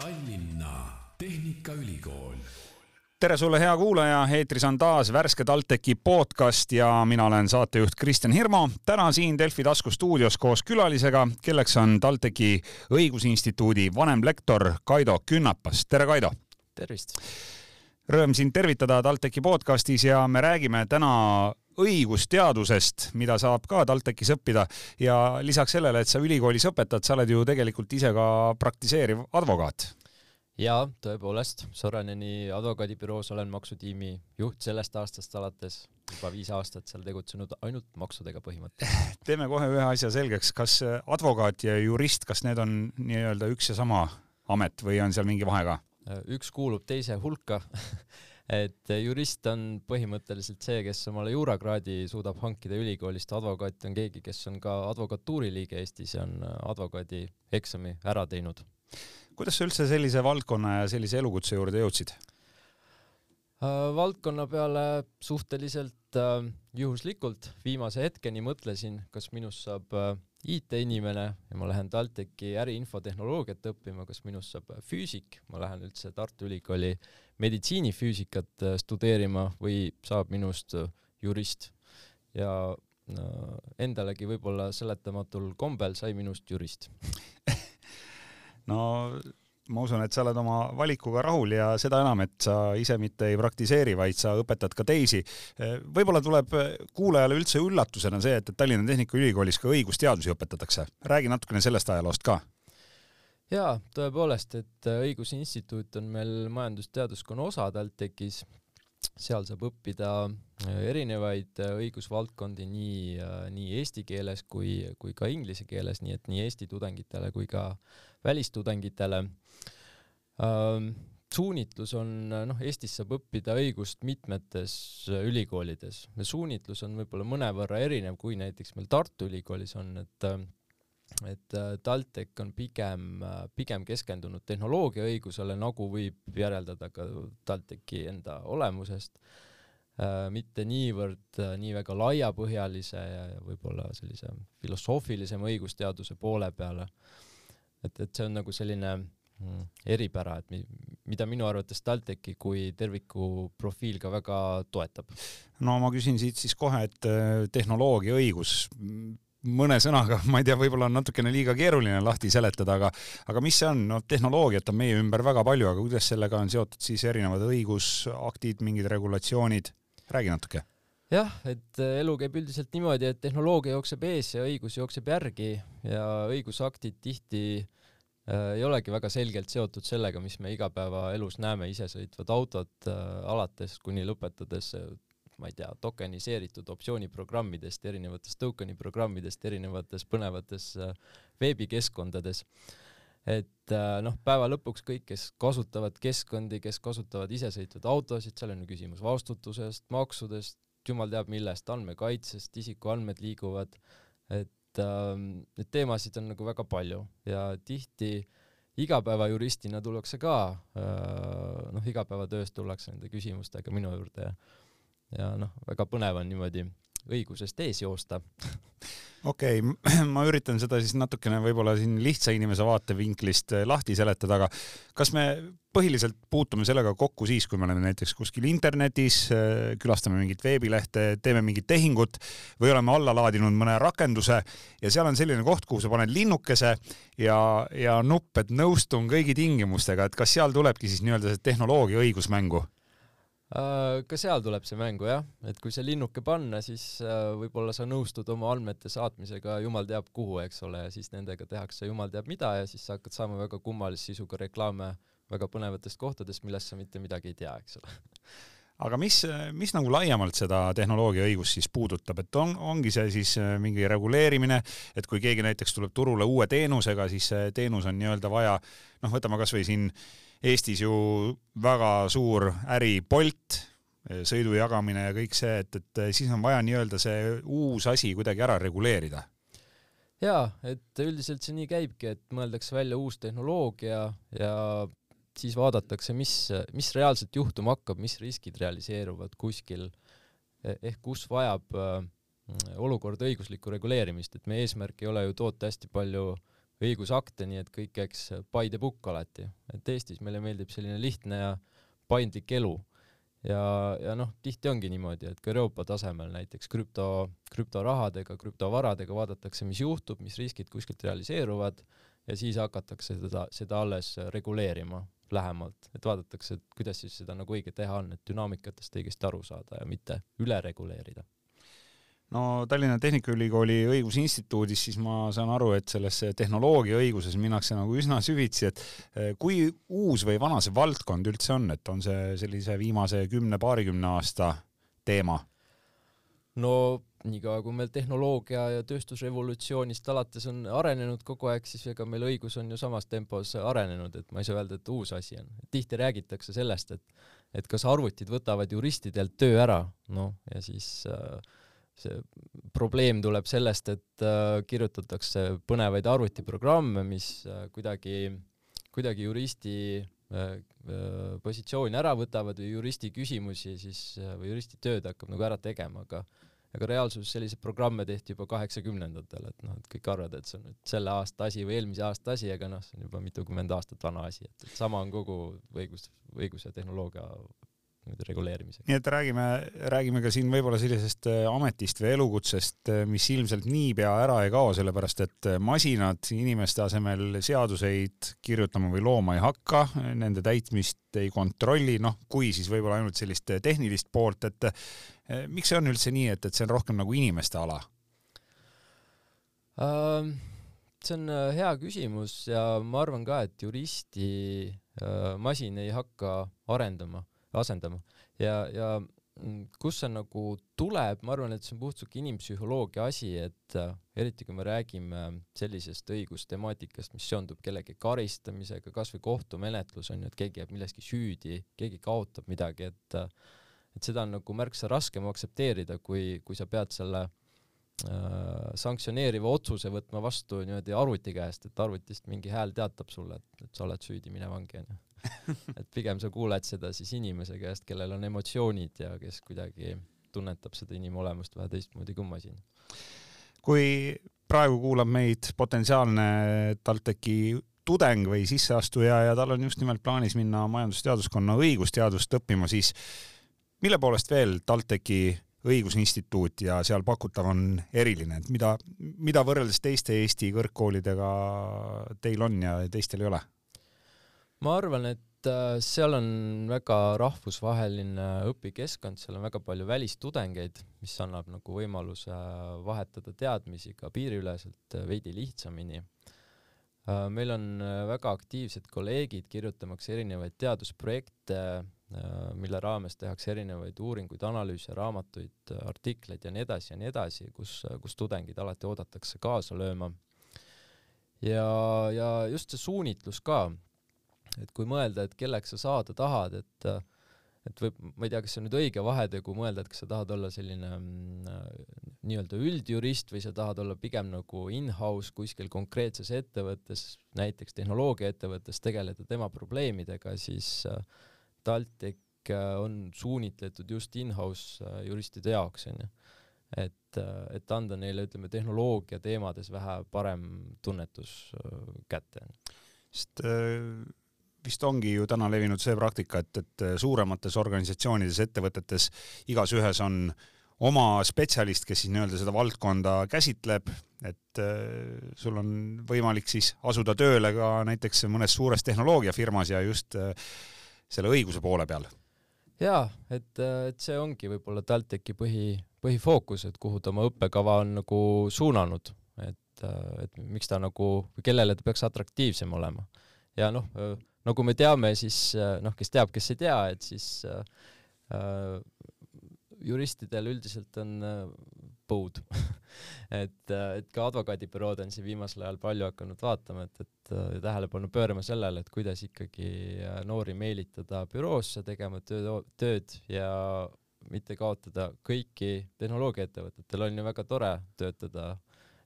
Tallinna Tehnikaülikool. tere sulle, hea kuulaja, eetris on taas värske TalTechi podcast ja mina olen saatejuht Kristjan Hirmu. täna siin Delfi tasku stuudios koos külalisega, kelleks on TalTechi õigusinstituudi vanemlektor Kaido Künnapas. tere, Kaido! tervist! Rõõm sind tervitada TalTechi podcastis ja me räägime täna õigusteadusest, mida saab ka TalTechis õppida. Ja lisaks sellele, et sa ülikoolis õpetad, sa oled ju tegelikult ise ka praktiseeriv advokaat. Jaa, tõepoolest, Soreneni advokaadibüroos olen maksutiimi juht sellest aastast alates, juba viis aastat seal tegutsenud ainult maksudega põhimõtteliselt. teeme kohe ühe asja selgeks, kas advokaat ja jurist, kas need on nii-öelda üks ja sama amet või on seal mingi vahe ka? Üks kuulub teise hulka. Et jurist on põhimõtteliselt see, kes omale juurakraadi suudab hankida ülikoolist, advokaat on keegi, kes on ka advokatuuri liige Eestis ja on advokaadi eksami ära teinud. Kuidas sa üldse sellise valdkonna ja sellise elukutse juurde jõudsid? Äh, valdkonna peale suhteliselt äh, juhuslikult. Viimase hetkeni mõtlesin, kas minust saab äh, IT-inimene ja ma lähen TalTechi äriinfotehnoloogiat õppima, kas minust saab füüsik, ma lähen üldse Tartu Ülikooli meditsiinifüüsikat äh, studeerima või saab minust äh, jurist. Ja äh, endalegi võib-olla seletamatul kombel sai minust jurist. No ma usun, et sa oled oma valikuga rahul ja seda enam, et sa ise mitte ei praktiseeri, vaid sa õpetad ka teisi. võib-olla tuleb kuulajale üldse üllatusena see, et Tallinna Tehnikaülikoolis ka õigusteadusi õpetatakse. räägi natukene sellest ajaloost ka. jaa, tõepoolest, et Õiguse Instituut on meil majandusteaduskonna osa TalTechis seal saab õppida äh, erinevaid äh, õigusvaldkondi nii, äh, nii eesti keeles kui, kui ka inglise keeles, nii et nii Eesti tudengitele kui ka välistudengitele. Ähm, suunitlus on, noh, Eestis saab õppida õigust mitmetes ülikoolides. suunitlus on võib-olla mõnevõrra erinev, kui näiteks meil Tartu Ülikoolis on, et et äh, TalTech on pigem, äh, pigem keskendunud tehnoloogiaõigusele, nagu võib järeldada ka TalTechi enda olemusest, äh, mitte niivõrd nii väga laiapõhjalise ja võib-olla sellise filosoofilisema õigusteaduse poole peale. Et, et see on nagu selline mm, eripära, et mi, mida minu arvates TalTechi kui terviku profiil ka väga toetab. no ma küsin siit siis kohe, et tehnoloogiaõigus mõne sõnaga, ma ei tea, võib-olla on natukene liiga keeruline lahti seletada, aga aga mis see on, no tehnoloogiat on meie ümber väga palju, aga kuidas sellega on seotud siis erinevad õigusaktid, mingid regulatsioonid, räägi natuke. Jah, et äh, elu käib üldiselt niimoodi, et tehnoloogia jookseb ees ja õigus jookseb järgi ja õigusaktid tihti äh, ei olegi väga selgelt seotud sellega, mis me igapäevaelus näeme, isesõitvad autod äh, alates kuni lõpetades äh, ma ei tea, tokeniseeritud optsiooniprogrammidest, erinevatest tokeni programmidest, erinevates põnevates äh, veebikeskkondades. et äh, noh, päeva lõpuks kõik, kes kasutavad keskkondi, kes kasutavad isesõitvaid autosid, seal on ju küsimus vastutusest, maksudest, jumal teab millest, andmekaitsest, isikuandmed liiguvad, et ähm, neid teemasid on nagu väga palju ja tihti igapäevajuristina tullakse ka äh, noh, igapäevatöös tullakse nende küsimustega minu juurde ja ja noh, väga põnev on niimoodi õigusest ees joosta okei okay,, ma üritan seda siis natukene võib-olla siin lihtsa inimese vaatevinklist eh, lahti seletada, aga kas me põhiliselt puutume sellega kokku siis, kui me oleme näiteks kuskil internetis, eh, külastame mingit veebilehte, teeme mingit tehingut või oleme alla laadinud mõne rakenduse ja seal on selline koht, kuhu sa paned linnukese ja, ja nupp, et nõustun kõigi tingimustega, et kas seal tulebki siis nii-öelda see tehnoloogia õigus mängu? Äh, ka seal tuleb see mängu jah, et kui see linnuke panna, siis äh, võib-olla sa nõustud oma andmete saatmisega jumal teab kuhu, eks ole, ja siis nendega tehakse jumal teab mida ja siis sa hakkad saama väga kummalise sisuga reklaame väga põnevatest kohtadest, millest sa mitte midagi ei tea, eks ole aga mis, mis nagu laiemalt seda tehnoloogia õigust siis puudutab, et on, ongi see siis äh, mingi reguleerimine, et kui keegi näiteks tuleb turule uue teenusega, siis see teenus on nii-öelda vaja, noh, võtame kasvõi siin äh, Eestis ju väga suur äri Bolt, sõidu jagamine ja kõik see, et, et siis on vaja nii-öelda see uus asi kuidagi ära reguleerida. jaa, et üldiselt see nii käibki, et mõeldakse välja uus tehnoloogia ja siis vaadatakse, mis, mis reaalselt juhtuma hakkab, mis riskid realiseeruvad kuskil, ehk kus vajab äh, olukord õiguslikku reguleerimist, et meie eesmärk ei ole ju toota hästi palju õigusakte, nii et kõik käiks by the book alati, et Eestis meile meeldib selline lihtne ja paindlik elu. Ja, ja noh, tihti ongi niimoodi, et ka Euroopa tasemel näiteks krüpto, krüptorahadega, krüptovaradega vaadatakse, mis juhtub, mis riskid kuskilt realiseeruvad ja siis hakatakse seda, seda alles reguleerima lähemalt, et vaadatakse, et kuidas siis seda nagu õige teha on, et dünaamikatest õigesti aru saada ja mitte üle reguleerida no Tallinna Tehnikaülikooli õigusinstituudis, siis ma saan aru, et selles tehnoloogiaõiguses minnakse nagu üsna süvitsi, et eh, kui uus või vana see valdkond üldse on, et on see sellise viimase kümne-paarikümne aasta teema? No niikaua, kui meil tehnoloogia ja tööstusrevolutsioonist alates on arenenud kogu aeg, siis ega meil õigus on ju samas tempos arenenud, et ma ei saa öelda, et uus asi on. tihti räägitakse sellest, et et kas arvutid võtavad juristidelt töö ära, noh, ja siis äh, see probleem tuleb sellest, et äh, kirjutatakse põnevaid arvutiprogramme, mis äh, kuidagi, kuidagi juristi äh, äh, positsiooni ära võtavad või juristi küsimusi siis äh, või juristi tööd hakkab nagu ära tegema, aga aga reaalsuses selliseid programme tehti juba kaheksakümnendatel, et noh, et kõik arvavad, et see on nüüd selle aasta asi või eelmise aasta asi, aga noh, see on juba mitukümmend aastat vana asi, et, et sama on kogu õigus, õiguse tehnoloogia niimoodi reguleerimisega. nii et räägime, räägime ka siin võib-olla sellisest äh, ametist või elukutsest, äh, mis ilmselt niipea ära ei kao, sellepärast et äh, masinad inimeste asemel seaduseid kirjutama või looma ei hakka, nende täitmist ei kontrolli, noh, kui siis võib-olla ainult sellist tehnilist poolt, et miks see on üldse nii, et, et see on rohkem nagu inimeste ala uh,? see on hea küsimus ja ma arvan ka, et juristi masin ei hakka arendama asendama. Ja, ja mm, kus see nagu tuleb, ma arvan, et see on puhtalt inimpsühholoogia asi, et äh, eriti kui me räägime sellisest õigustemaatikast, mis seondub kellegi karistamisega, kasvõi kohtumenetlus on ju, et keegi jääb milleski süüdi, keegi kaotab midagi, et äh, et seda on nagu märksa raskem aktsepteerida, kui, kui sa pead selle äh, sanktsioneeriva otsuse võtma vastu niimoodi arvuti käest, et arvutist mingi hääl teatab sulle, et, et sa oled süüdi, mine vangi onju et pigem sa kuuled seda siis inimese käest, kellel on emotsioonid ja kes kuidagi tunnetab seda inimolemust vähe teistmoodi kui masin. kui praegu kuulab meid potentsiaalne TalTechi tudeng või sisseastuja ja tal on just nimelt plaanis minna majandusteaduskonna õigusteadust õppima, siis mille poolest veel TalTechi õigusinstituut ja seal pakutav on eriline, et mida, mida võrreldes teiste Eesti kõrgkoolidega teil on ja teistel ei ole? Ma arvan, et äh, seal on väga rahvusvaheline õpikeskkond, seal on väga palju välistudengeid, mis annab nagu võimaluse vahetada teadmisi ka piiriüleselt äh, veidi lihtsamini. Äh, meil on väga aktiivsed kolleegid kirjutamaks erinevaid teadusprojekte, mille raames tehakse erinevaid uuringuid, analüüse, raamatuid, artikleid ja nii edasi ja nii edasi, kus, kus tudengid alati oodatakse kaasa lööma. ja, ja just see suunitlus ka, et kui mõelda, et kelleks sa saada tahad, et et võib, ma ei tea, kas see on nüüd õige vahetegu mõelda, et kas sa tahad olla selline mm, nii-öelda üldjurist või sa tahad olla pigem nagu in-house kuskil konkreetses ettevõttes, näiteks tehnoloogiaettevõttes, tegeleda tema probleemidega, siis äh, TalTech äh, on suunitletud just in-house äh, juristide jaoks, onju. et, et anda neile, ütleme, tehnoloogia teemades vähe parem tunnetus kätte. sest vist ongi ju täna levinud see praktika, et, et suuremates organisatsioonides, ettevõtetes igas ühes on oma spetsialist, kes siis nii-öelda seda valdkonda käsitleb, et äh, sul on võimalik siis asuda tööle ka näiteks mõnes suures tehnoloogiafirmas ja just äh, selle õiguse poole peal. jaa, et, et see ongi võib-olla TalTechi põhi, põhifookus, et kuhu ta oma õppekava on nagu suunanud, et, et miks ta nagu, kellele ta peaks atraktiivsem olema. ja noh, nagu me teame, siis äh, noh, kes teab, kes ei tea, et siis äh, äh juristidel üldiselt on äh, põud. Et, äh, et ka advokaadibürood on siin viimasel ajal palju hakanud vaatama, et, et äh, tähelepanu pöörama sellele, et kuidas ikkagi noori meelitada büroosse tegema tööd, tööd ja mitte kaotada kõiki tehnoloogiaettevõtetel. On ju väga tore töötada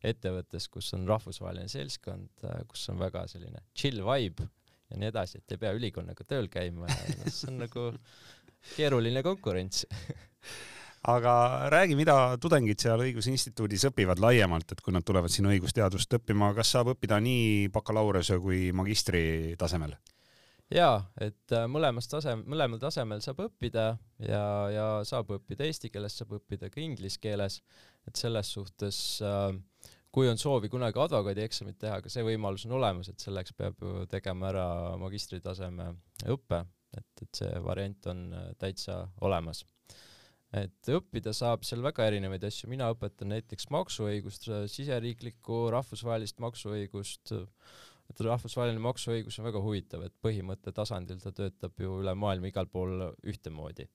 ettevõttes, kus on rahvusvaheline seltskond, kus on väga selline chill vibe ja nii edasi, et ei pea ülikonnaga tööl käima ja no see on nagu keeruline konkurents aga räägi, mida tudengid seal Õigusinstituudis õpivad laiemalt, et kui nad tulevad sinna õigusteadust õppima, kas saab õppida nii bakalaureuse kui magistri tasemel? jaa, et äh, mõlemas tasem-, mõlemal tasemel saab õppida ja, ja saab õppida eesti keeles, saab õppida ka inglise keeles, et selles suhtes äh, kui on soovi kunagi advokaadieksamit teha, ka see võimalus on olemas, et selleks peab ju tegema ära magistritaseme õppe, et, et see variant on äh, täitsa olemas. Et õppida saab seal väga erinevaid asju, mina õpetan näiteks maksuõigust, siseriiklikku rahvusvahelist maksuõigust, et rahvusvaheline maksuõigus on väga huvitav, et põhimõtte tasandil ta töötab ju üle maailma igal pool ühtemoodi.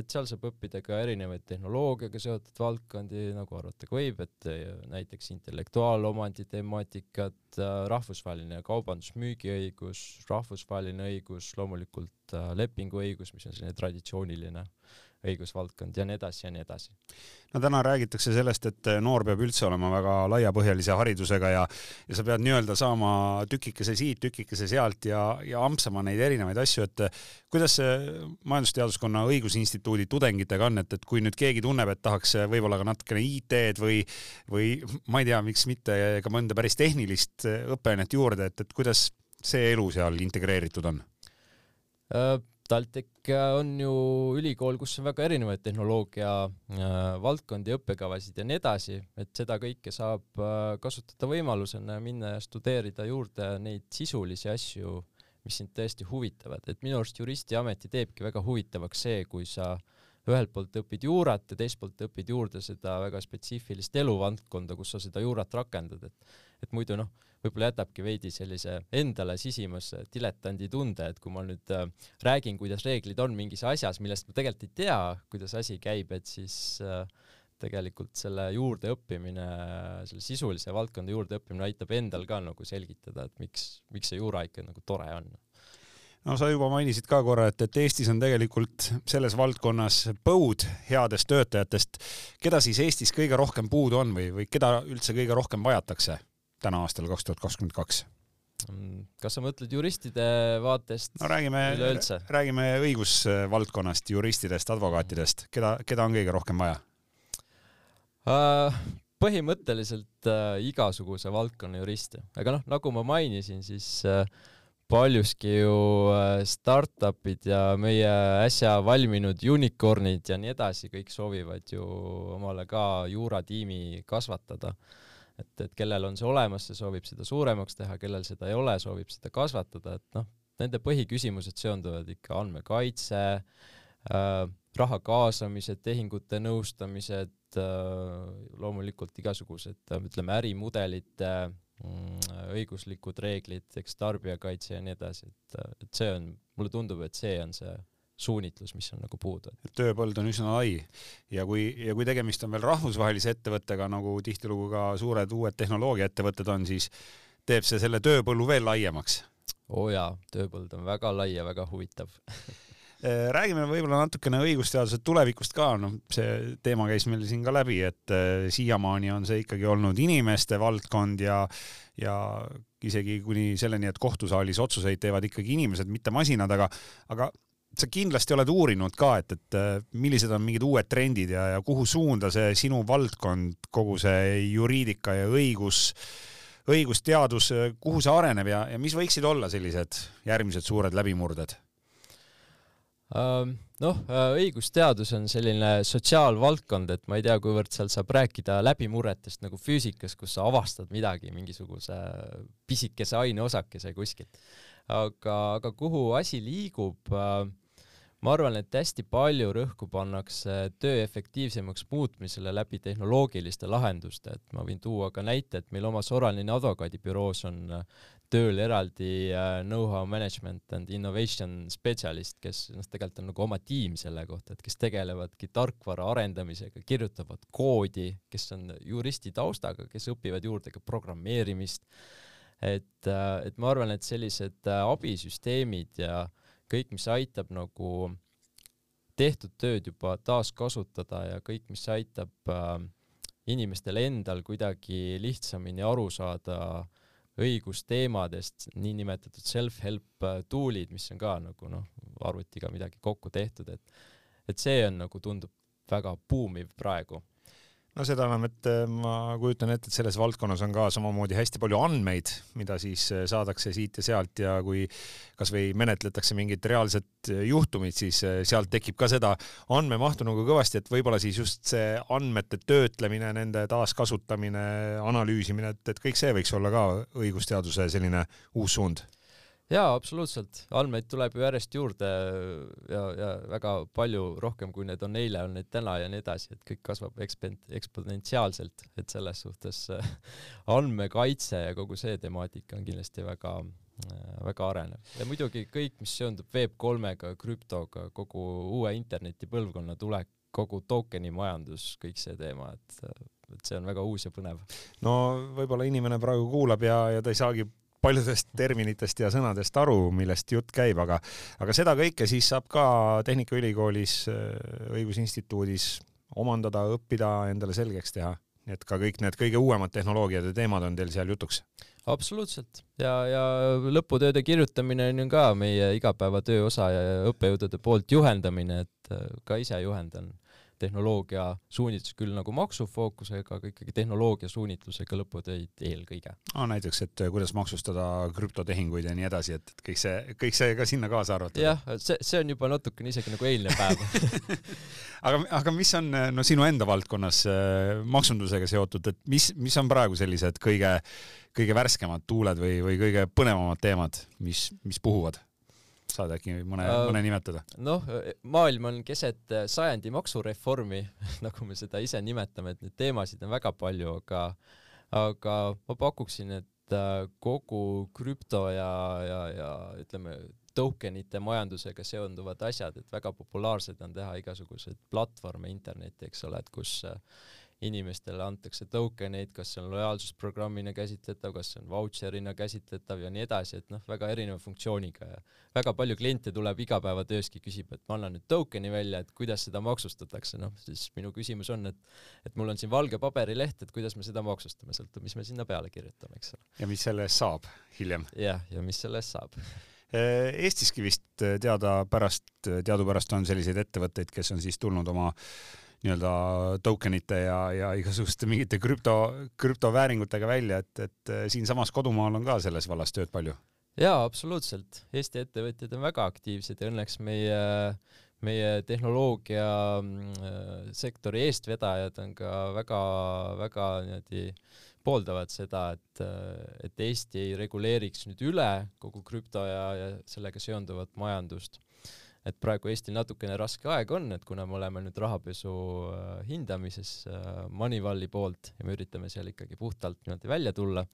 Et seal saab õppida ka erinevaid tehnoloogiaga seotud valdkondi, nagu arvata ka võib, et näiteks intellektuaalomandi temaatikat, rahvusvaheline kaubandus-müügiõigus, rahvusvaheline õigus, loomulikult lepinguõigus, mis on selline traditsiooniline õigusvaldkond ja nii edasi ja nii edasi. no täna räägitakse sellest, et noor peab üldse olema väga laiapõhjalise haridusega ja, ja sa pead nii-öelda saama tükikese siit, tükikese sealt ja, ja ampsama neid erinevaid asju, et kuidas see Majandusteaduskonna Õigusinstituudi tudengitega on, et, et kui nüüd keegi tunneb, et tahaks võib-olla ka natukene IT-d või, või ma ei tea, miks mitte ka mõnda päris tehnilist õppeainet juurde, et, et kuidas see elu seal integreeritud on? TalTech on ju ülikool, kus on väga erinevaid tehnoloogia äh, valdkondi, õppekavasid ja nii edasi, et seda kõike saab äh, kasutada võimalusena minna ja studeerida juurde neid sisulisi asju, mis sind tõesti huvitavad, et minu arust juristiameti teebki väga huvitavaks see, kui sa ühelt poolt õpid juurat ja teiselt poolt õpid juurde seda väga spetsiifilist eluvaldkonda, kus sa seda juurat rakendad, et et muidu noh, võib-olla jätabki veidi sellise endale sisimas diletandi tunde, et kui ma nüüd äh, räägin, kuidas reeglid on mingis asjas, millest ma tegelikult ei tea, kuidas asi käib, et siis äh, tegelikult selle juurde õppimine, selle sisulise valdkonda juurde õppimine aitab endal ka nagu selgitada, et miks, miks see juura ikka nagu tore on no sa juba mainisid ka korra, et, et Eestis on tegelikult selles valdkonnas põud headest töötajatest. keda siis Eestis kõige rohkem puudu on või, või keda üldse kõige rohkem vajatakse? Täna aastal kaks tuhat kakskümmend kaks? kas sa mõtled juristide vaatest no räägime, räägime õigusvaldkonnast, juristidest, advokaatidest, keda, keda on kõige rohkem vaja uh,? põhimõtteliselt uh, igasuguse valdkonna juriste, aga noh, nagu ma mainisin, siis uh, paljuski ju startup'id ja meie äsja valminud unicorn'id ja nii edasi, kõik soovivad ju omale ka juuratiimi kasvatada et, et kellel on see olemas, see soovib seda suuremaks teha, kellel seda ei ole, soovib seda kasvatada, et noh, nende põhiküsimused seonduvad ikka andmekaitse äh,, raha kaasamised, tehingute nõustamised äh,, loomulikult igasugused äh, ütleme ärimudelite äh, õiguslikud reeglid, eks tarbijakaitse ja nii edasi, et, et see on, mulle tundub, et see on see suunitlus, mis on nagu puudu. tööpõld on üsna lai ja kui, ja kui tegemist on veel rahvusvahelise ettevõttega, nagu tihtilugu ka suured uued tehnoloogiaettevõtted on, siis teeb see selle tööpõllu veel laiemaks. oo oh jaa, tööpõld on väga lai ja väga huvitav eh, räägime võib-olla natukene õigusteaduse tulevikust ka, noh, see teema käis meil siin ka läbi, et eh, siiamaani on see ikkagi olnud inimeste valdkond ja, ja isegi kuni selleni, et kohtusaalis otsuseid teevad ikkagi inimesed, mitte masinad, aga, aga sa kindlasti oled uurinud ka, et, et äh, millised on mingid uued trendid ja, ja kuhu suunda see sinu valdkond, kogu see juriidika ja õigus, õigusteadus, kuhu see areneb ja, ja mis võiksid olla sellised järgmised suured läbimurded? Noh, äh, õigusteadus on selline sotsiaalvaldkond, et ma ei tea, kuivõrd seal saab rääkida läbimurretest nagu füüsikas, kus sa avastad midagi, mingisuguse pisikese aineosakese kuskilt. aga, aga kuhu asi liigub äh,, ma arvan, et hästi palju rõhku pannakse töö efektiivsemaks muutmisele läbi tehnoloogiliste lahenduste, et ma võin tuua ka näite, et meil oma Soraline advokaadibüroos on äh, tööl eraldi äh, know-how management and innovation spetsialist, kes noh, tegelikult on nagu oma tiim selle kohta, et kes tegelevadki tarkvara arendamisega, kirjutavad koodi, kes on juristi taustaga, kes õpivad juurde ka programmeerimist. et, äh, et ma arvan, et sellised abisüsteemid ja äh, kõik, mis aitab nagu tehtud tööd juba taaskasutada ja kõik, mis aitab äh, inimestel endal kuidagi lihtsamini aru saada õigusteemadest, niinimetatud self-help äh, tool'id, mis on ka nagu noh, arvutiga midagi kokku tehtud, et et see on nagu tundub väga buumiv praegu no seda enam, et äh, ma kujutan ette, et selles valdkonnas on ka samamoodi hästi palju andmeid, mida siis äh, saadakse siit ja sealt ja kui kasvõi menetletakse mingit reaalset äh, juhtumit, siis sealt tekib ka seda andmemahtu nagu kõvasti, et võib-olla siis just see andmete töötlemine, nende taaskasutamine, analüüsimine, et, et kõik see võiks olla ka õigusteaduse selline uus suund jaa, absoluutselt, andmeid tuleb ju järjest juurde ja, ja väga palju rohkem, kui need on eile, on neid täna ja nii edasi, et kõik kasvab ekspen-, eksponentsiaalselt, et selles suhtes andmekaitse ja kogu see temaatika on kindlasti väga väga arenev. Ja muidugi kõik, mis seondub Web3-ga, krüptoga, kogu uue interneti põlvkonna tulek, kogu token'i majandus, kõik see teema, et et see on väga uus ja põnev. no võib-olla inimene praegu kuulab ja, ja ta ei saagi paljudest terminitest ja sõnadest aru, millest jutt käib, aga, aga seda kõike siis saab ka Tehnikaülikoolis äh, Õigusinstituudis omandada, õppida, endale selgeks teha. nii et ka kõik need kõige uuemad tehnoloogiad ja teemad on teil seal jutuks? absoluutselt ja, ja lõputööde kirjutamine on ju ka meie igapäevatöö osa ja õppejõudude poolt juhendamine, et äh, ka ise juhendan tehnoloogia suunitlus küll nagu maksufookusega, aga ikkagi tehnoloogia suunitlusega lõputöid eelkõige no,. näiteks, et äh, kuidas maksustada krüptotehinguid ja nii edasi, et kõik see, kõik see ka sinna kaasa arvatud. jah, see, see on juba natukene isegi nagu eilne päev aga, aga mis on no sinu enda valdkonnas äh, maksundusega seotud, et mis, mis on praegu sellised kõige, kõige värskemad tuuled või, või kõige põnevamad teemad, mis, mis puhuvad? Saad äkki mõne uh,, mõne nimetada? noh, maailm on keset äh, sajandi maksureformi nagu me seda ise nimetame, et neid teemasid on väga palju, aga aga ma pakuksin, et äh, kogu krüpto ja, ja, ja ütleme, tokenite majandusega seonduvad asjad, et väga populaarsed on teha igasuguseid platvorme internetti, eks ole, et kus inimestele antakse token eid, kas see on lojaalsusprogrammina käsitletav, kas see on vautšerina käsitletav ja nii edasi, et noh, väga erineva funktsiooniga ja väga palju kliente tuleb igapäevatööski, küsib, et ma annan nüüd token'i välja, et kuidas seda maksustatakse, noh siis minu küsimus on, et et mul on siin valge paberileht, et kuidas me seda maksustame, sõltub, mis me sinna peale kirjutame, eks ole. ja mis selle eest saab hiljem. jah, ja mis selle eest saab Eestiski vist teadapärast, teadupärast on selliseid ettevõtteid, kes on siis tulnud oma nii-öelda tokenite ja, ja igasuguste mingite krüpto, krüptovääringutega välja, et, et äh, siinsamas kodumaal on ka selles vallas tööd palju? jaa, absoluutselt. Eesti ettevõtjad on väga aktiivsed ja õnneks meie, meie tehnoloogiasektori mm, eestvedajad on ka väga-väga niimoodi pooldavad seda, et, et Eesti ei reguleeriks nüüd üle kogu krüpto ja, ja sellega seonduvat majandust et praegu Eestil natukene raske aeg on, et kuna me oleme nüüd rahapesu äh, hindamises äh, Moneyvali poolt ja me üritame seal ikkagi puhtalt niimoodi välja tulla,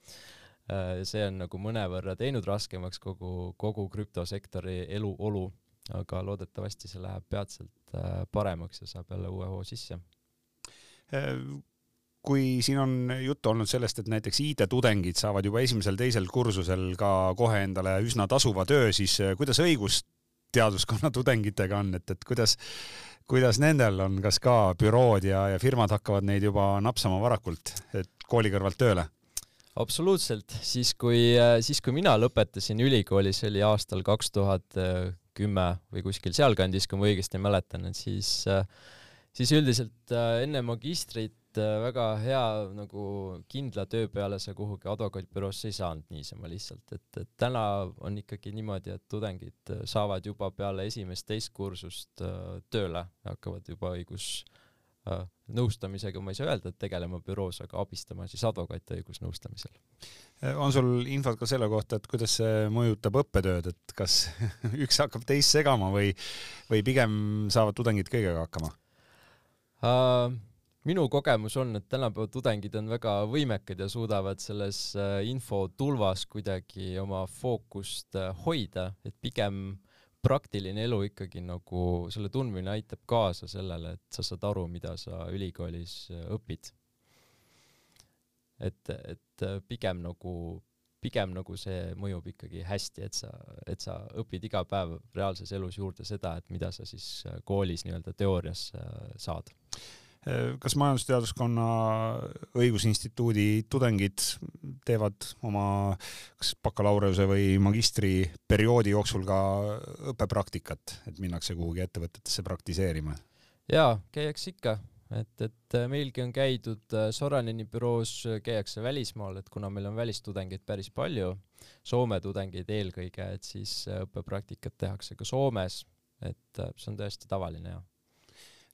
äh, see on nagu mõnevõrra teinud raskemaks kogu, kogu krüptosektori eluolu, aga loodetavasti see läheb peatselt paremaks ja saab jälle uue hoo sisse. Kui siin on juttu olnud sellest, et näiteks IT-tudengid saavad juba esimesel-teisel kursusel ka kohe endale üsna tasuva töö, siis kuidas õigust teaduskonna tudengitega on, et, et kuidas, kuidas nendel on, kas ka bürood ja, ja firmad hakkavad neid juba napsama varakult, et kooli kõrvalt tööle? absoluutselt, siis kui, siis kui mina lõpetasin ülikooli, see oli aastal kaks tuhat kümme või kuskil sealkandis, kui ma õigesti mäletan, et siis, siis üldiselt enne magistrit Äh, väga hea nagu kindla töö peale sa kuhugi advokaadibüroosse ei saanud niisama lihtsalt, et, et täna on ikkagi niimoodi, et tudengid äh, saavad juba peale esimest-teist kursust äh, tööle ja hakkavad juba õigus nõustamisega, ma ei saa öelda, et tegelema büroos, aga abistama siis advokaate õigusnõustamisel. on sul infot ka selle kohta, et kuidas see mõjutab õppetööd, et kas üks hakkab teist segama või, või pigem saavad tudengid kõigega hakkama uh,? Minu kogemus on, et tänapäeva tudengid on väga võimekad ja suudavad selles äh, infotulvas kuidagi oma fookust äh, hoida, et pigem praktiline elu ikkagi nagu selle tundmine aitab kaasa sellele, et sa saad aru, mida sa ülikoolis äh, õpid. et, et pigem nagu, pigem nagu see mõjub ikkagi hästi, et sa, et sa õpid iga päev reaalses elus juurde seda, et mida sa siis koolis nii-öelda teoorias saad kas Majandusteaduskonna Õigusinstituudi tudengid teevad oma kas bakalaureuse või magistriperioodi jooksul ka õppepraktikat, et minnakse kuhugi ettevõtetesse praktiseerima? jaa, käiakse ikka, et, et äh, meilgi on käidud äh, Soranini büroos, käiakse välismaal, et kuna meil on välistudengeid päris palju, Soome tudengeid eelkõige, et siis õppepraktikat tehakse ka Soomes, et see on täiesti tavaline ja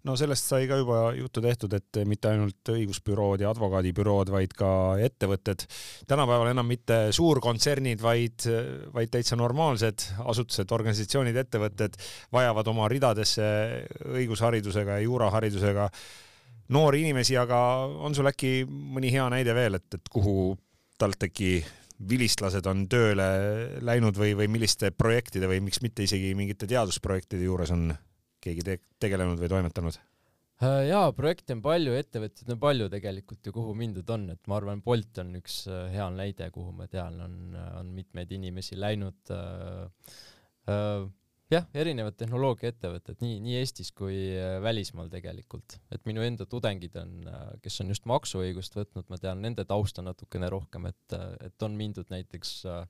no sellest sai ka juba juttu tehtud, et mitte ainult õigusbürood ja advokaadibürood, vaid ka ettevõtted, tänapäeval enam mitte suurkontsernid, vaid, vaid täitsa normaalsed asutused, organisatsioonid, ettevõtted vajavad oma ridadesse õigusharidusega ja juuraharidusega noori inimesi, aga on sul äkki mõni hea näide veel, et, et kuhu TalTechi vilistlased on tööle läinud või, või milliste projektide või miks mitte isegi mingite teadusprojektide juures on keegi te tegelenud või toimetanud? Äh, jaa, projekte on palju, ettevõtteid on palju tegelikult ju, kuhu mindud on, et ma arvan, Bolt on üks äh, hea näide, kuhu ma tean, on, on mitmeid inimesi läinud äh,. Äh, jah, erinevad tehnoloogiaettevõtted nii, nii Eestis kui äh, välismaal tegelikult, et minu enda tudengid on, kes on just maksuõigust võtnud, ma tean nende tausta natukene rohkem, et, et on mindud näiteks äh,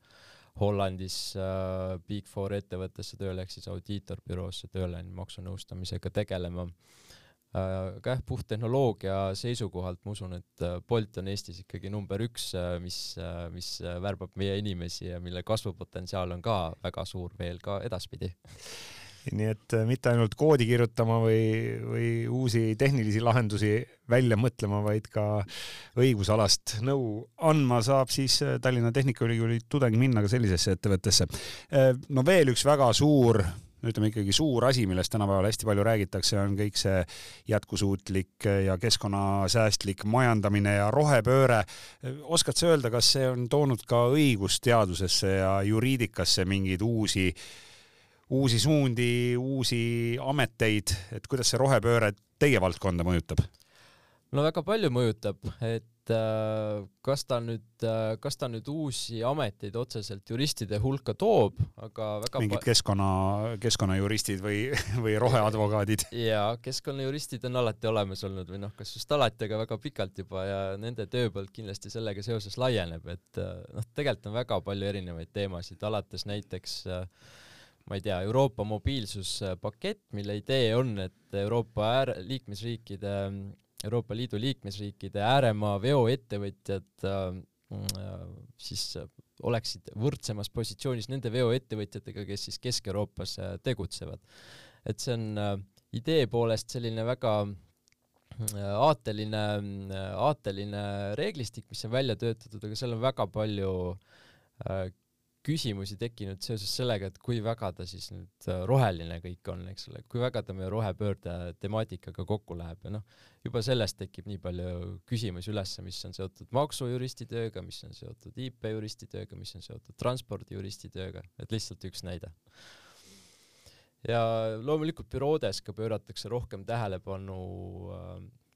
Hollandis äh, Big Four ettevõttesse tööle ehk siis audiitorbüroosse tööle maksunõustamisega tegelema äh,. aga jah, puhttehnoloogia seisukohalt ma usun, et äh, Bolt on Eestis ikkagi number üks, äh, mis, äh, mis värbab meie inimesi ja mille kasvupotentsiaal on ka väga suur veel ka edaspidi nii et äh, mitte ainult koodi kirjutama või, või uusi tehnilisi lahendusi välja mõtlema, vaid ka õigusalast nõu andma saab siis äh, Tallinna Tehnikaülikooli tudeng minna ka sellisesse ettevõttesse. Äh, no veel üks väga suur ütleme ikkagi suur asi, millest tänapäeval hästi palju räägitakse, on kõik see jätkusuutlik ja keskkonnasäästlik majandamine ja rohepööre. oskad sa öelda, kas see on toonud ka õigusteadusesse ja juriidikasse mingeid uusi äh, uusi suundi, uusi ameteid, et kuidas see rohepööre teie valdkonda mõjutab? no väga palju mõjutab, et äh, kas ta nüüd äh,, kas ta nüüd uusi ameteid otseselt juristide hulka toob, aga väga mingid keskkonna, keskkonnajuristid või, või roheadvokaadid? jaa, keskkonnajuristid on alati olemas olnud või noh, kas just alati, aga väga pikalt juba ja nende tööpõld kindlasti sellega seoses laieneb, et äh, noh, tegelikult on väga palju erinevaid teemasid, alates näiteks äh, ma ei tea, Euroopa mobiilsuspakett, mille idee on, et Euroopa ääre, liikmesriikide, Euroopa Liidu liikmesriikide ääremaa veoettevõtjad äh, siis oleksid võrdsemas positsioonis nende veoettevõtjatega, kes siis Kesk-Euroopas äh, tegutsevad. et see on äh, idee poolest selline väga aateline, aateline reeglistik, mis on välja töötatud, aga seal on väga palju küsimusi tekkinud seoses sellega, et kui väga ta siis nüüd äh, roheline kõik on, eks ole, kui väga ta meie rohepöörde temaatikaga kokku läheb ja noh, juba sellest tekib nii palju küsimusi ülesse, mis on seotud maksujuristi tööga, mis on seotud IP-juristi tööga, mis on seotud transpordijuristi tööga, et lihtsalt üks näide. ja loomulikult büroodes ka pööratakse rohkem tähelepanu äh,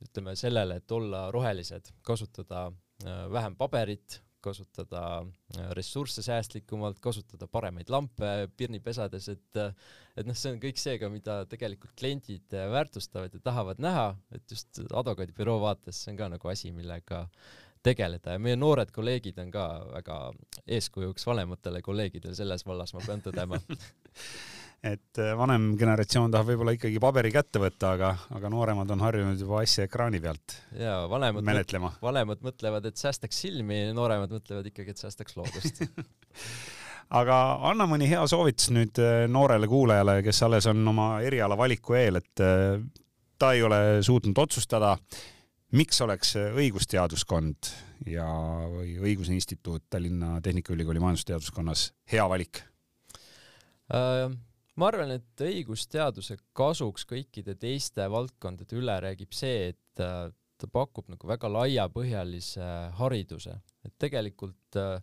ütleme sellele, et olla rohelised, kasutada äh, vähem paberit, kasutada äh, ressursse säästlikumalt, kasutada paremaid lampe pirnipesades, et et noh, see on kõik see ka, mida tegelikult kliendid äh, väärtustavad ja tahavad näha, et just advokaadibüroo vaates see on ka nagu asi, millega tegeleda. Ja meie noored kolleegid on ka väga eeskujuks vanematele kolleegidele selles vallas, ma pean tõdema et äh, vanem generatsioon tahab võib-olla ikkagi paberi kätte võtta, aga, aga nooremad on harjunud juba asja ekraani pealt ja, vanemad menetlema. vanemad mõtlevad, et säästaks silmi, nooremad mõtlevad ikkagi, et säästaks loodust aga anna mõni hea soovitus nüüd äh, noorele kuulajale, kes alles on oma eriala valiku eel, et äh, ta ei ole suutnud otsustada, miks oleks õigusteaduskond ja, või Õiguse Instituut Tallinna Tehnikaülikooli majandusteaduskonnas hea valik uh,? Ma arvan, et õigusteaduse kasuks kõikide teiste valdkondade üle räägib see, et äh, ta pakub nagu väga laiapõhjalise hariduse, et tegelikult äh,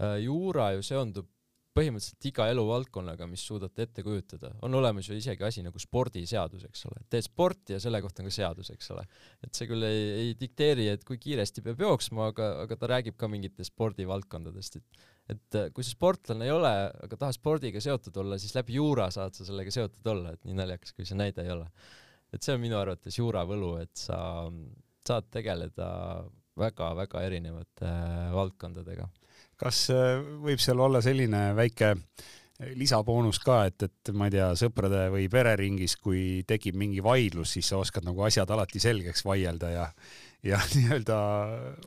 äh, juura ju seondub põhimõtteliselt iga eluvaldkonnaga, mis suudate ette kujutada, on olemas ju isegi asi nagu spordiseadus, eks ole, teed sporti ja selle kohta on ka seadus, eks ole. et see küll ei, ei dikteeri, et kui kiiresti peab jooksma, aga, aga ta räägib ka mingitest spordivaldkondadest, et et äh, kui sa sportlane ei ole, aga tahad spordiga seotud olla, siis läbi juura saad sa sellega seotud olla, et nii naljakas, kui see näide ei ole. et see on minu arvates juura võlu, et sa saad tegeleda väga-väga erinevate äh, valdkondadega. kas äh, võib seal olla selline väike lisaboonus ka, et, et ma ei tea, sõprade või pereringis, kui tekib mingi vaidlus, siis sa oskad nagu asjad alati selgeks vaielda ja, ja nii-öelda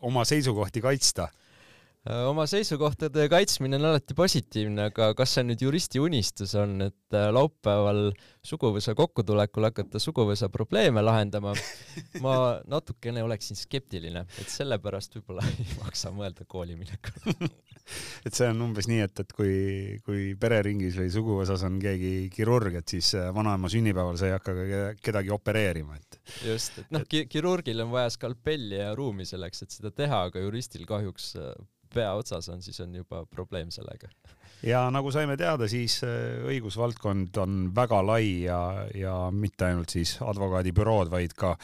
oma seisukohti kaitsta oma seisukohtade kaitsmine on alati positiivne, aga kas see nüüd juristi unistus on, et äh, laupäeval suguvõsa kokkutulekul hakata suguvõsa probleeme lahendama, ma natukene oleksin skeptiline, et sellepärast võib-olla ei maksa mõelda kooli minekule et see on umbes nii, et, et kui, kui pereringis või suguvõsas on keegi kirurg, et siis äh, vanaema sünnipäeval sa ei hakka ka kedagi opereerima, et. just, et noh ki, kirurgil on vaja skalpelli ja ruumi selleks, et seda teha, aga juristil kahjuks pea otsas on, siis on juba probleem sellega. ja nagu saime teada, siis äh, õigusvaldkond on väga lai ja, ja mitte ainult siis advokaadibürood, vaid ka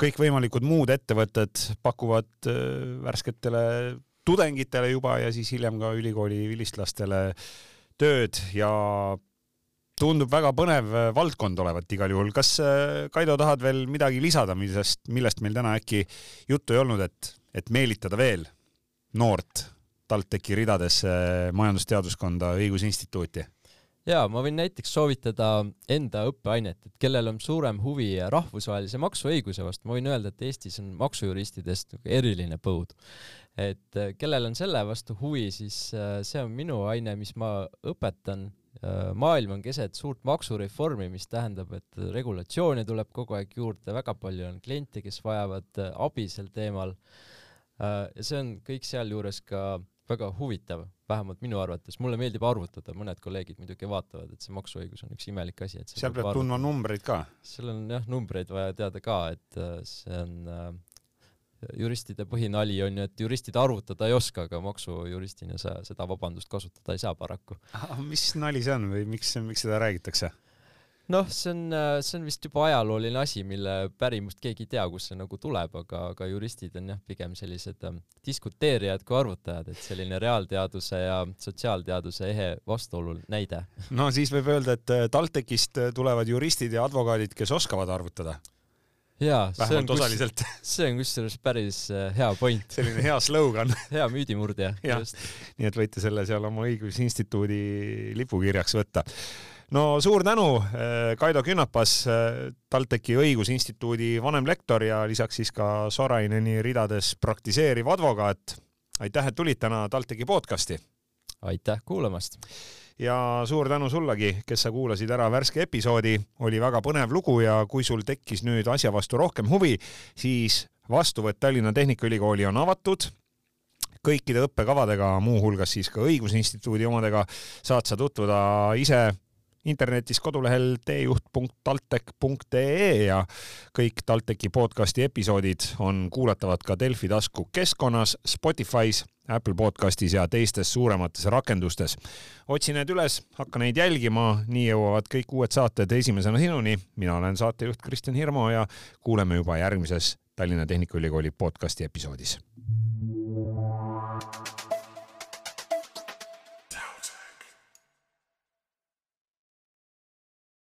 kõikvõimalikud muud ettevõtted pakuvad äh, värsketele tudengitele juba ja siis hiljem ka ülikooli vilistlastele tööd ja tundub väga põnev äh, valdkond olevat igal juhul. kas Kaido tahad veel midagi lisada, millest, millest meil täna äkki juttu ei olnud, et, et meelitada veel noort TalTechi ridadesse majandusteaduskonda õigusinstituuti? jaa, ma võin näiteks soovitada enda õppeainet, et kellel on suurem huvi rahvusvahelise maksuõiguse vastu, ma võin öelda, et Eestis on maksujuristidest eriline põud. et äh, kellel on selle vastu huvi, siis äh, see on minu aine, mis ma õpetan. Äh, maailm on keset suurt maksureformi, mis tähendab, et regulatsioone tuleb kogu aeg juurde, väga palju on kliente, kes vajavad abi sel teemal ja see on kõik sealjuures ka väga huvitav, vähemalt minu arvates, mulle meeldib arvutada, mõned kolleegid muidugi vaatavad, et see maksuõigus on üks imelik asi, et seal peab tundma numbreid ka. seal on jah, numbreid vaja teada ka, et äh, see on äh, juristide põhinali on ju, et juristid arvutada ei oska, aga maksujuristina sa seda vabandust kasutada ei saa paraku. mis nali see on või miks, miks seda räägitakse? Noh, see on, äh, see on vist juba ajalooline asi, mille pärimust keegi ei tea, kust see nagu tuleb, aga, aga juristid on jah, pigem sellised ähm, diskuteerijad kui arvutajad, et selline reaalteaduse ja sotsiaalteaduse ehe vastuolu näide. no siis võib öelda, et äh, TalTechist äh, tulevad juristid ja advokaadid, kes oskavad arvutada. jaa, see on osaliselt. see on kusjuures päris hea point. selline hea slogan hea müüdimurdja. nii et võite selle seal oma õigusinstituudi lipukirjaks võtta no suur tänu, eh, Kaido Künnapas, eh, TalTechi Õigusinstituudi vanemlektor ja lisaks siis ka Soraineni ridades praktiseeriv advokaat. aitäh, et tulid täna TalTechi podcasti. aitäh kuulamast. ja suur tänu sullegi, kes sa kuulasid ära värske episoodi, oli väga põnev lugu ja kui sul tekkis nüüd asja vastu rohkem huvi, siis vastuvõtt Tallinna Tehnikaülikooli on avatud kõikide õppekavadega, muuhulgas siis ka Õigusinstituudi omadega, saad sa tutvuda ise internetis kodulehel teejuht.taltech.ee ja kõik TalTechi podcasti episoodid on kuulatavad ka Delfi tasku keskkonnas, Spotify's, Apple podcastis ja teistes suuremates rakendustes. otsi need üles, hakka neid jälgima, nii jõuavad kõik uued saated esimesena sinuni. mina olen saatejuht Kristjan Hirmu ja kuuleme juba järgmises Tallinna Tehnikaülikooli podcasti episoodis